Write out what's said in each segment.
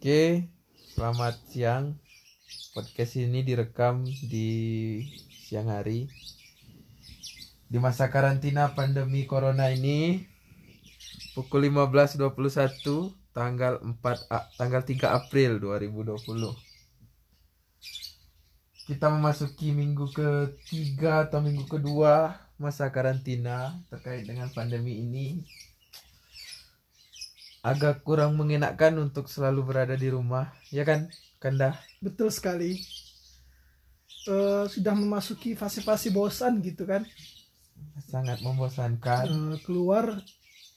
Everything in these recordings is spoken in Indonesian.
Oke, selamat siang. Podcast ini direkam di siang hari. Di masa karantina pandemi corona ini pukul 15.21 tanggal 4 A- tanggal 3 April 2020. Kita memasuki minggu ketiga atau minggu kedua masa karantina terkait dengan pandemi ini agak kurang mengenakkan untuk selalu berada di rumah, ya kan, Kanda? Betul sekali. Eh, sudah memasuki fase-fase bosan gitu kan. Sangat membosankan. Eh, keluar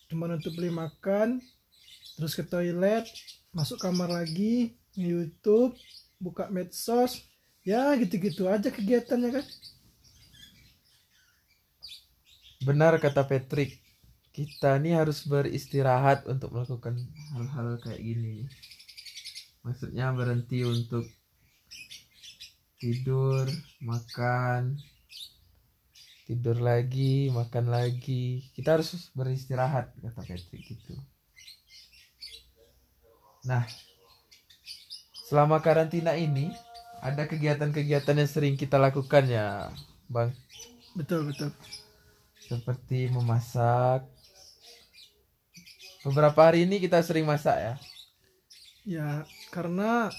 cuma untuk beli makan, terus ke toilet, masuk kamar lagi, YouTube, buka medsos, ya gitu-gitu aja kegiatannya kan. Benar kata Patrick, kita nih harus beristirahat untuk melakukan hal-hal kayak gini. Maksudnya berhenti untuk tidur, makan, tidur lagi, makan lagi. Kita harus beristirahat kata Patrick gitu. Nah, selama karantina ini ada kegiatan-kegiatan yang sering kita lakukan ya, Bang. Betul betul. seperti memasak. Beberapa hari ini kita sering masak ya. Ya karena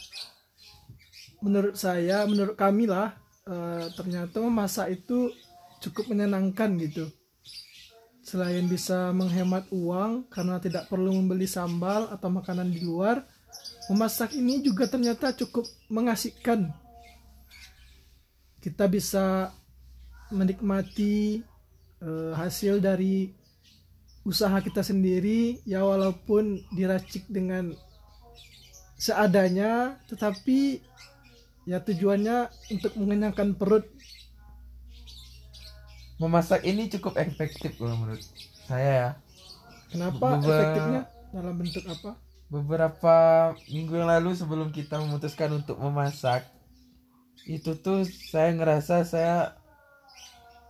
menurut saya, menurut kami lah, eh, ternyata memasak itu cukup menyenangkan gitu. Selain bisa menghemat uang karena tidak perlu membeli sambal atau makanan di luar, memasak ini juga ternyata cukup mengasihkan. Kita bisa menikmati eh, hasil dari usaha kita sendiri, ya walaupun diracik dengan seadanya tetapi ya tujuannya untuk mengenyangkan perut. Memasak ini cukup efektif kalau menurut saya ya. kenapa Beber- efektifnya? Dalam bentuk apa? Beberapa minggu yang lalu sebelum kita memutuskan untuk memasak, itu tuh saya ngerasa saya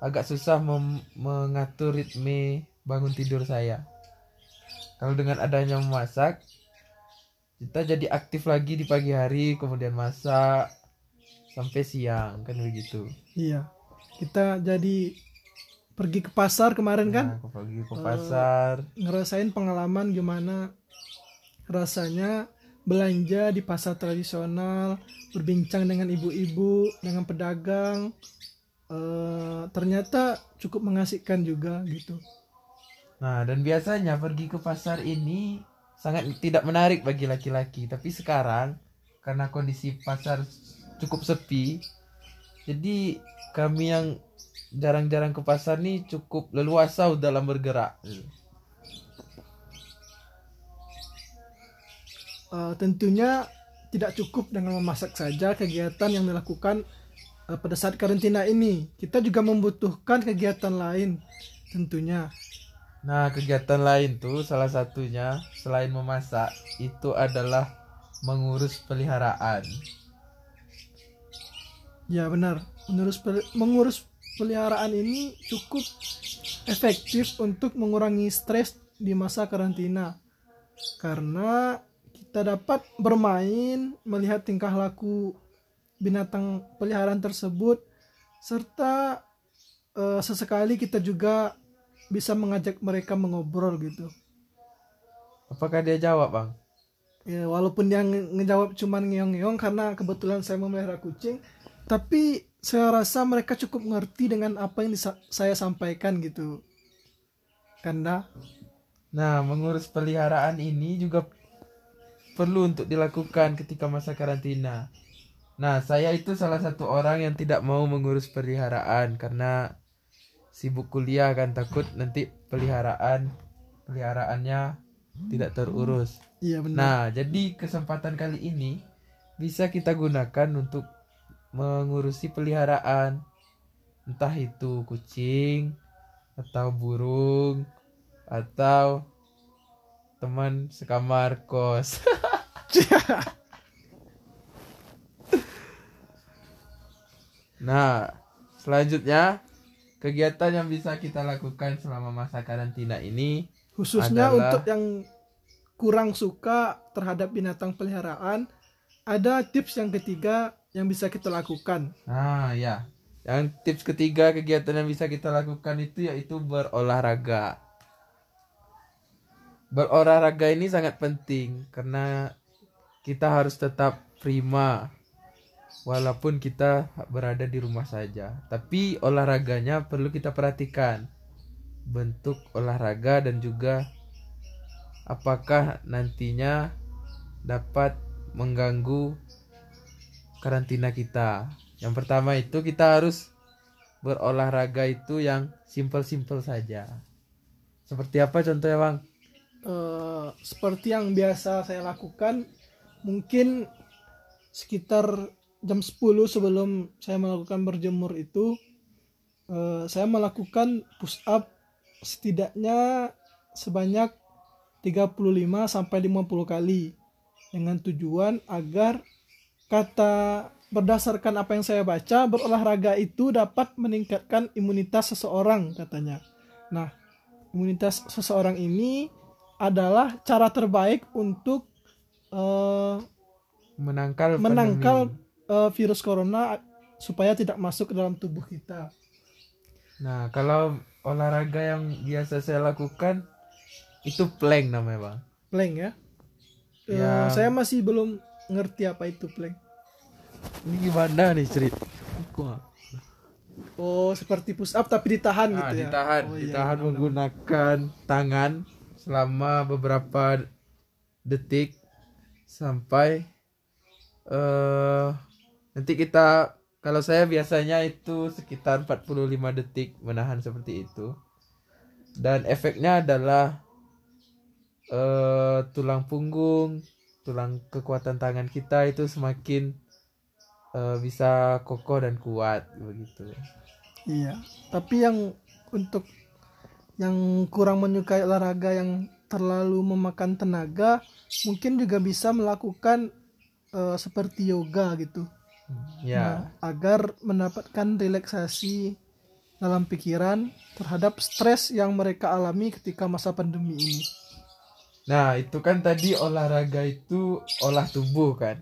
agak susah mengatur ritme bangun tidur saya. Kalau dengan adanya memasak, kita jadi aktif lagi di pagi hari, kemudian masak sampai siang kan begitu. iya. Kita jadi pergi ke pasar kemarin kan? Nah, ke pagi ke pasar, ngerasain pengalaman gimana rasanya belanja di pasar tradisional berbincang dengan ibu-ibu dengan pedagang. Eh, ternyata cukup mengasihkan juga gitu Nah, dan biasanya pergi ke pasar ini sangat tidak menarik bagi laki-laki. Tapi sekarang karena kondisi pasar cukup sepi, jadi kami yang jarang-jarang ke pasar nih cukup leluasa dalam bergerak. Eh, tentunya tidak cukup dengan memasak saja kegiatan yang dilakukan eh, pada saat karantina ini. Kita juga membutuhkan kegiatan lain tentunya. Nah, kegiatan lain tuh salah satunya selain memasak itu adalah mengurus peliharaan. Ya benar, mengurus mengurus peliharaan ini cukup efektif untuk mengurangi stres di masa karantina. Karena kita dapat bermain, melihat tingkah laku binatang peliharaan tersebut serta eh, sesekali kita juga bisa mengajak mereka mengobrol gitu. Apakah dia jawab, Bang? Ya, walaupun dia nge- ngejawab cuman ngeong-ngeong karena kebetulan saya memelihara kucing, tapi saya rasa mereka cukup ngerti dengan apa yang saya sampaikan gitu. Kanda, Nah, mengurus peliharaan ini juga perlu untuk dilakukan ketika masa karantina. Nah, saya itu salah satu orang yang tidak mau mengurus peliharaan karena sibuk kuliah kan takut nanti peliharaan peliharaannya tidak terurus. iya benar. Nah, jadi kesempatan kali ini bisa kita gunakan untuk mengurusi peliharaan. Entah itu kucing atau burung atau teman sekamar kos. nah, selanjutnya kegiatan yang bisa kita lakukan selama masa karantina ini Khususnya adalah- untuk yang kurang suka terhadap binatang peliharaan, ada tips yang ketiga yang bisa kita lakukan. Nah, ya. Yang tips ketiga kegiatan yang bisa kita lakukan itu yaitu berolahraga. Berolahraga ini sangat penting karena kita harus tetap prima walaupun kita berada di rumah saja. Tapi olahraganya perlu kita perhatikan. Bentuk olahraga dan juga apakah nantinya dapat mengganggu karantina kita. Yang pertama itu kita harus berolahraga itu yang simpel-simpel saja. Seperti apa contohnya, Bang? Eh, seperti yang biasa saya lakukan, mungkin sekitar jam 10 sebelum saya melakukan berjemur itu eh, saya melakukan push up setidaknya sebanyak 35 sampai 50 kali dengan tujuan agar kata berdasarkan apa yang saya baca berolahraga itu dapat meningkatkan imunitas seseorang katanya. Nah, imunitas seseorang ini adalah cara terbaik untuk eh, Menangkal menangkal pandemi. Eh, virus corona supaya tidak masuk ke dalam tubuh kita. Nah, kalau olahraga yang biasa saya lakukan itu plank namanya, Bang. Plank ya. Eh, Ya. saya masih belum ngerti apa itu plank. Ini gimana nih cerita? Oh, seperti push up tapi ditahan Nah, gitu ya. ditahan, Oh, iya, ditahan benar-benar. menggunakan tangan selama beberapa detik sampai eh nanti kita kalau saya biasanya itu sekitar 45 detik menahan seperti itu. Dan efeknya adalah eh tulang punggung, tulang kekuatan tangan kita itu semakin eh, bisa kokoh dan kuat begitu. Iya, tapi yang untuk yang kurang menyukai olahraga yang terlalu memakan tenaga, mungkin juga bisa melakukan eh, seperti yoga gitu. Ya. Nah, agar mendapatkan relaksasi dalam pikiran terhadap stres yang mereka alami ketika masa pandemi ini. Nah, itu kan tadi olahraga itu olah tubuh kan.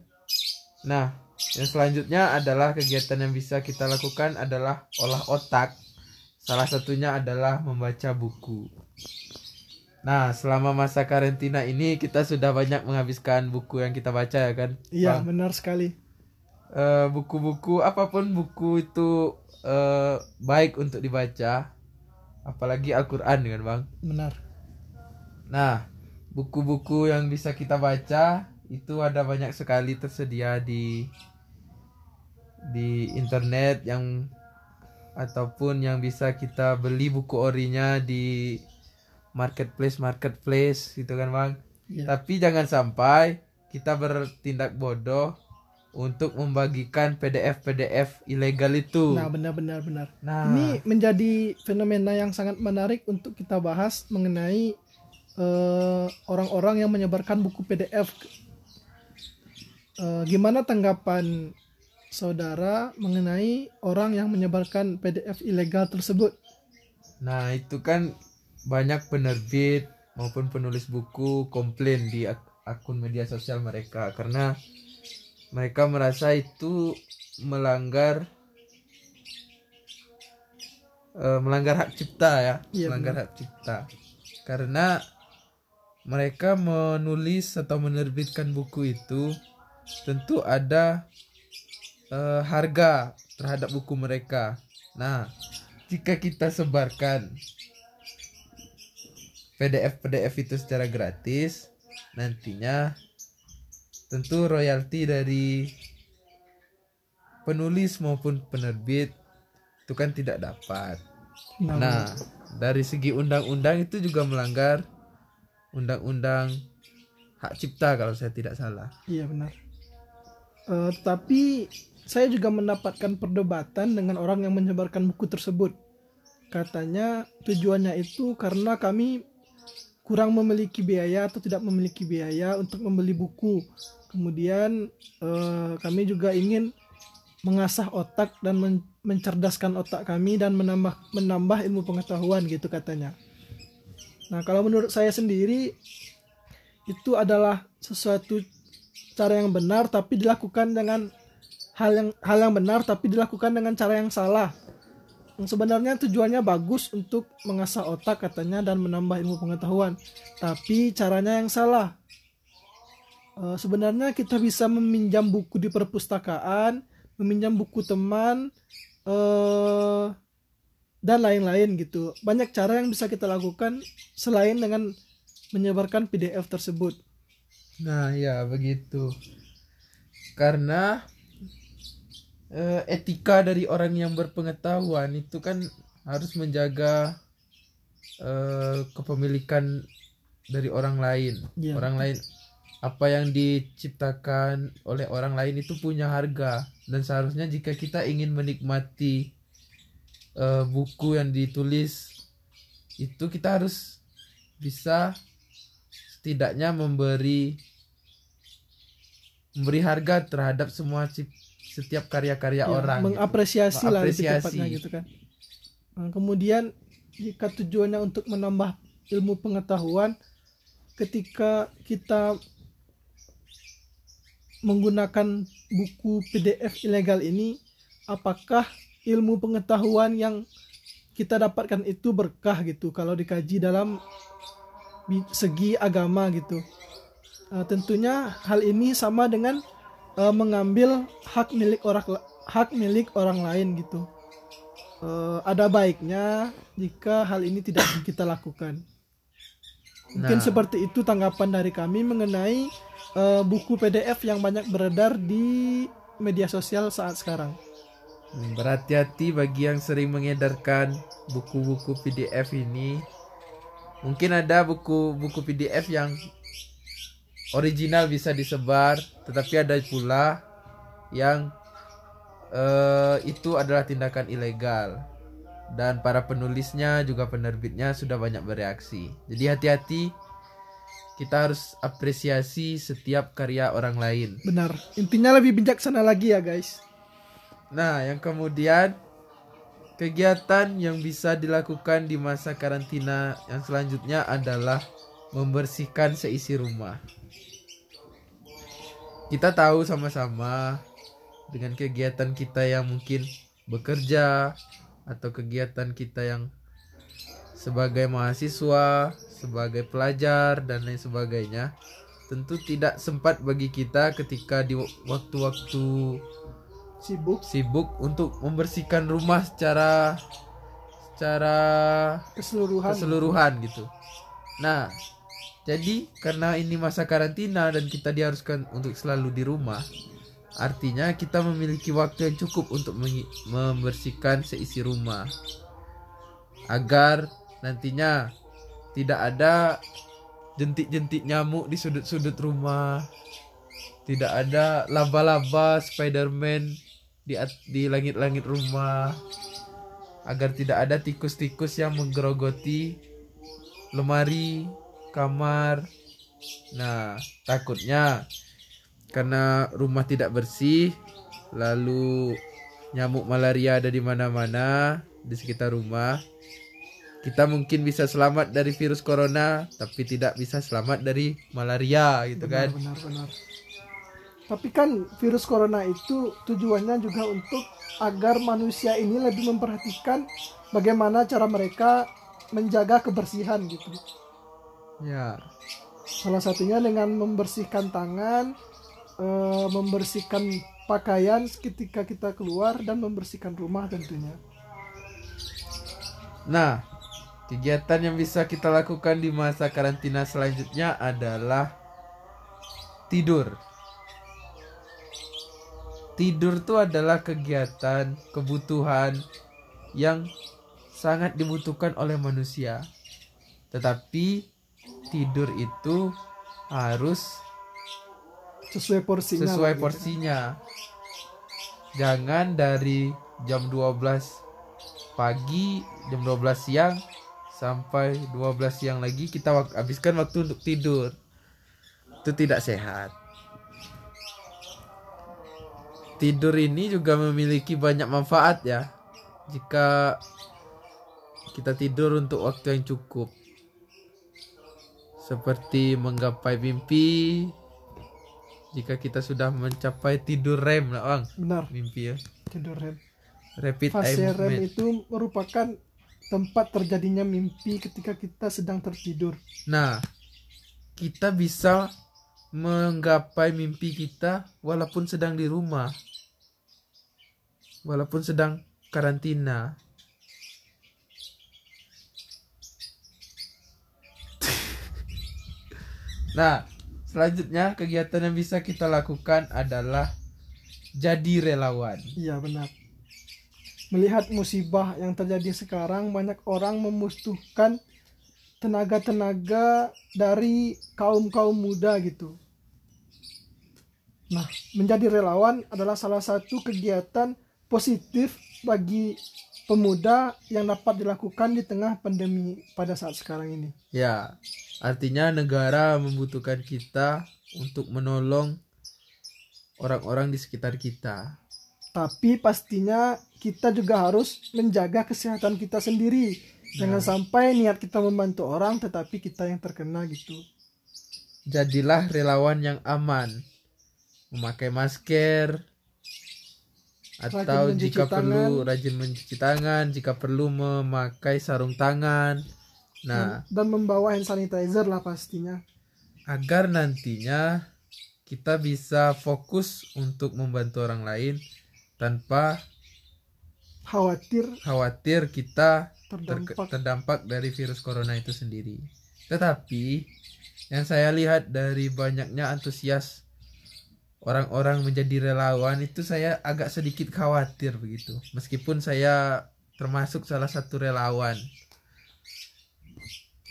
Nah, yang selanjutnya adalah kegiatan yang bisa kita lakukan adalah olah otak. Salah satunya adalah membaca buku. Nah, selama masa karantina ini kita sudah banyak menghabiskan buku yang kita baca ya kan? Iya, benar sekali. Eh, buku-buku apa pun buku itu eh, baik untuk dibaca. Apalagi Al-Qur'an kan, Bang? Benar. Nah, buku-buku yang bisa kita baca itu ada banyak sekali tersedia di di internet yang ataupun yang bisa kita beli buku orinya di marketplace marketplace gitu kan bang. Iya. Tapi jangan sampai kita bertindak bodoh untuk membagikan PDF PDF ilegal itu. Nah, benar-benar benar. Nah, Ini menjadi fenomena yang sangat menarik untuk kita bahas mengenai eh, orang-orang yang menyebarkan buku PDF. Eh, gimana tanggapan saudara mengenai orang yang menyebarkan PDF ilegal tersebut? Nah, itu kan banyak penerbit maupun penulis buku komplain di ak- akun media sosial mereka karena mereka merasa itu melanggar eh, melanggar hak cipta ya, Iya, melanggar hak cipta. Karena mereka menulis atau menerbitkan buku itu tentu ada eh, harga terhadap buku mereka. Nah, jika kita sebarkan PDF PDF itu secara gratis, nantinya tentu royalti dari penulis maupun penerbit itu kan tidak dapat. Nah, dari segi undang-undang itu juga melanggar undang-undang hak cipta kalau saya tidak salah. Iya benar. Eh, tapi saya juga mendapatkan perdebatan dengan orang yang menyebarkan buku tersebut. Katanya tujuannya itu karena kami kurang memiliki biaya atau tidak memiliki biaya untuk membeli buku. Kemudian eh, kami juga ingin mengasah otak dan men- mencerdaskan otak kami dan menambah menambah ilmu pengetahuan gitu katanya. Nah, kalau menurut saya sendiri itu adalah sesuatu cara yang benar tapi dilakukan dengan hal yang hal yang benar tapi dilakukan dengan cara yang salah. Yang sebenarnya tujuannya bagus untuk mengasah otak katanya dan menambah ilmu pengetahuan, tapi caranya yang salah. Eh, sebenarnya kita bisa meminjam buku di perpustakaan, meminjam buku teman, eh, dan lain-lain gitu. Banyak cara yang bisa kita lakukan selain dengan menyebarkan PDF tersebut. Nah, ya begitu. Karena eh, etika dari orang yang berpengetahuan itu kan harus menjaga kepemilikan dari orang lain. Iya. Orang lain apa yang diciptakan oleh orang lain itu punya harga dan seharusnya jika kita ingin menikmati eh, buku yang ditulis itu kita harus bisa setidaknya memberi memberi harga terhadap semua cip- setiap karya-karya Ya, orang gitu. mengapresiasi lah lebih Mengapresiasi. tepatnya gitu kan. Nah, kemudian jika tujuannya untuk menambah ilmu pengetahuan, ketika kita menggunakan buku PDF ilegal ini, apakah ilmu pengetahuan yang kita dapatkan itu berkah gitu kalau dikaji dalam segi agama gitu. Eh, tentunya hal ini sama dengan eh, mengambil hak milik orang hak milik orang lain gitu. Eh, ada baiknya jika hal ini tidak kita lakukan. Mungkin Nah. seperti itu tanggapan dari kami mengenai eh, buku PDF yang banyak beredar di media sosial saat sekarang. Hmm, Berhati-hati bagi yang sering mengedarkan buku-buku PDF ini. Mungkin ada buku-buku PDF yang original bisa disebar, tetapi ada pula yang eh, itu adalah tindakan ilegal. Dan para penulisnya juga penerbitnya sudah banyak bereaksi. Jadi hati-hati kita harus apresiasi setiap karya orang lain. Benar. Intinya lebih bijaksana lagi ya, guys. Nah, yang kemudian kegiatan yang bisa dilakukan di masa karantina yang selanjutnya adalah membersihkan seisi rumah. Kita tahu sama-sama dengan kegiatan kita yang mungkin bekerja atau kegiatan kita yang sebagai mahasiswa, sebagai pelajar dan lain sebagainya, tentu tidak sempat bagi kita ketika di waktu-waktu Sibuk sibuk untuk membersihkan rumah secara secara keseluruhan. keseluruhan gitu. Nah, jadi karena ini masa karantina dan kita diharuskan untuk selalu di rumah, artinya kita memiliki waktu yang cukup untuk membersihkan seisi rumah agar nantinya tidak ada jentik-jentik nyamuk di sudut-sudut rumah, tidak ada laba-laba Spiderman di di langit-langit rumah, agar tidak ada tikus-tikus yang menggerogoti lemari, kamar. Nah, takutnya karena rumah tidak bersih, lalu nyamuk malaria ada di mana-mana di sekitar rumah. Kita mungkin bisa selamat dari virus corona, tapi tidak bisa selamat dari malaria gitu benar, kan. benar, benar. Tapi kan virus corona itu tujuannya juga untuk agar manusia ini lebih memperhatikan bagaimana cara mereka menjaga kebersihan gitu. Ya. Salah satunya dengan membersihkan tangan, eh, membersihkan pakaian ketika kita keluar dan membersihkan rumah tentunya. Nah, kegiatan yang bisa kita lakukan di masa karantina selanjutnya adalah tidur. Tidur itu adalah kegiatan, kebutuhan yang sangat dibutuhkan oleh manusia. Tetapi tidur itu harus Sesuai porsinya. sesuai gitu. porsinya. Jangan dari jam 12 pagi, jam 12 siang sampai 12 siang lagi kita wak- habiskan waktu untuk tidur. Itu tidak sehat. Tidur ini juga memiliki banyak manfaat ya. Jika kita tidur untuk waktu yang cukup. seperti menggapai mimpi jika kita sudah mencapai tidur REM lah bang benar mimpi ya tidur REM rapid fase REM itu merupakan tempat terjadinya mimpi ketika kita sedang tertidur. Nah kita bisa menggapai mimpi kita walaupun sedang di rumah walaupun sedang karantina. Nah selanjutnya kegiatan yang bisa kita lakukan adalah jadi relawan. Iya benar melihat musibah yang terjadi sekarang banyak orang membutuhkan tenaga-tenaga dari kaum-kaum muda gitu nah menjadi relawan adalah salah satu kegiatan positif bagi pemuda yang dapat dilakukan di tengah pandemi pada saat sekarang ini Ya, artinya negara membutuhkan kita untuk menolong orang-orang di sekitar kita. Tapi pastinya kita juga harus menjaga kesehatan kita sendiri. Jangan sampai niat kita membantu orang tetapi kita yang terkena gitu. Jadilah relawan yang aman, memakai masker, atau mencuci jika tangan. perlu rajin mencuci tangan, jika perlu memakai sarung tangan. Nah, dan membawa hand sanitizer lah pastinya. agar nantinya kita bisa fokus untuk membantu orang lain tanpa khawatir khawatir kita ter- terdampak terdampak dari virus corona itu sendiri. Tetapi yang saya lihat dari banyaknya antusias orang-orang menjadi relawan itu saya agak sedikit khawatir begitu. Meskipun saya termasuk salah satu relawan.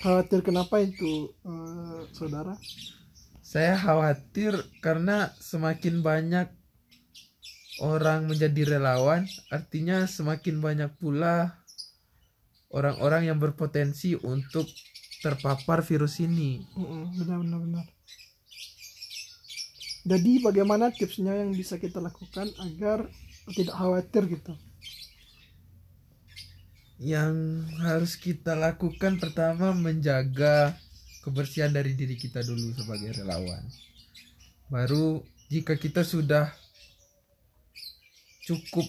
khawatir kenapa itu eh, saudara Saya khawatir karena semakin banyak orang menjadi relawan, artinya semakin banyak pula orang-orang yang berpotensi untuk terpapar virus ini. Mm-mm, benar benar benar jadi bagaimana tipsnya yang bisa kita lakukan agar tidak khawatir gitu Yang harus kita lakukan pertama menjaga kebersihan dari diri kita dulu sebagai relawan. Baru jika kita sudah cukup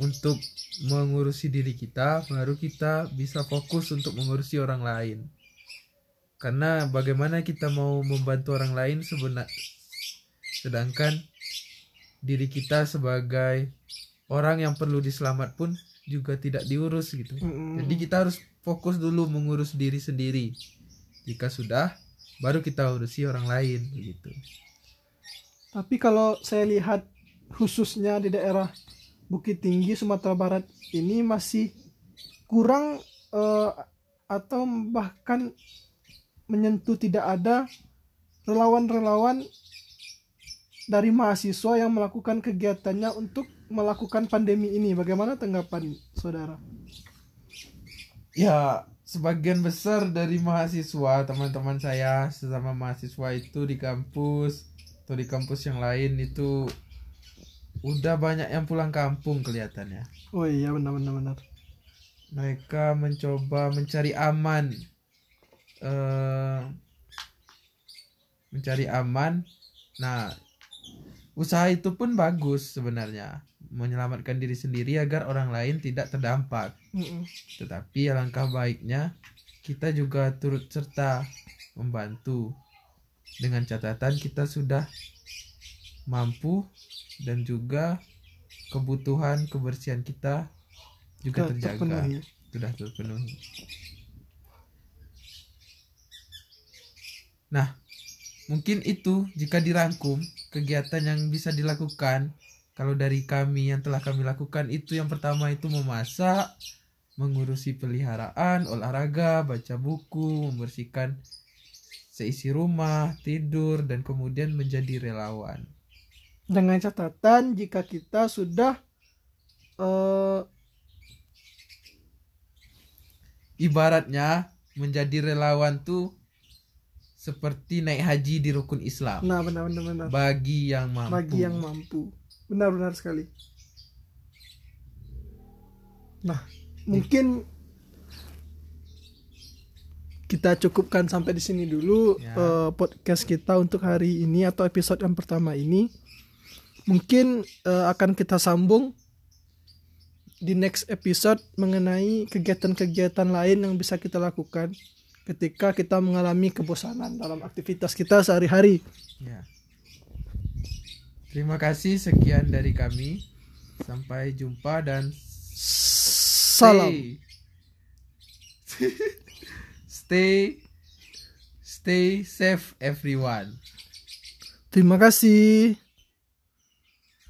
untuk mengurusi diri kita, baru kita bisa fokus untuk mengurusi orang lain. Karena bagaimana kita mau membantu orang lain sebenar sedangkan diri kita sebagai orang yang perlu diselamat pun juga tidak diurus gitu. Jadi kita harus fokus dulu mengurus diri sendiri. Jika sudah, baru kita urusi orang lain begitu. Tapi kalau saya lihat khususnya di daerah Bukit Tinggi Sumatera Barat ini masih kurang eh, atau bahkan menyentuh tidak ada relawan-relawan dari mahasiswa yang melakukan kegiatannya untuk melakukan pandemi ini. Bagaimana tanggapan saudara? Ya, sebagian besar dari mahasiswa, teman-teman saya sesama mahasiswa itu di kampus atau di kampus yang lain itu udah banyak yang pulang kampung kelihatannya. Oh iya benar-benar benar. Mereka mencoba mencari aman eh mencari aman. Nah, usaha itu pun bagus sebenarnya, menyelamatkan diri sendiri agar orang lain tidak terdampak. Mm-mm. Tetapi alangkah baiknya kita juga turut serta membantu dengan catatan kita sudah mampu dan juga kebutuhan kebersihan kita juga Ter- terjaga terpenuhi. sudah terpenuhi. Nah, mungkin itu jika dirangkum kegiatan yang bisa dilakukan kalau dari kami yang telah kami lakukan itu yang pertama itu memasak, mengurusi peliharaan, olahraga, baca buku, membersihkan seisi rumah, tidur dan kemudian menjadi relawan. Dengan catatan jika kita sudah eh, Ibaratnya menjadi relawan tuh seperti naik haji di rukun Islam nah benar-benar benar. bagi yang mampu. bagi yang mampu benar-benar sekali nah mungkin kita cukupkan sampai di sini dulu Ya. eh, podcast kita untuk hari ini atau episode yang pertama ini. Mungkin eh, akan kita sambung di next episode mengenai kegiatan-kegiatan lain yang bisa kita lakukan ketika kita mengalami kebosanan dalam aktivitas kita sehari-hari. Ya. Terima kasih sekian dari kami. Sampai jumpa dan Salam. stay stay safe everyone. Terima kasih.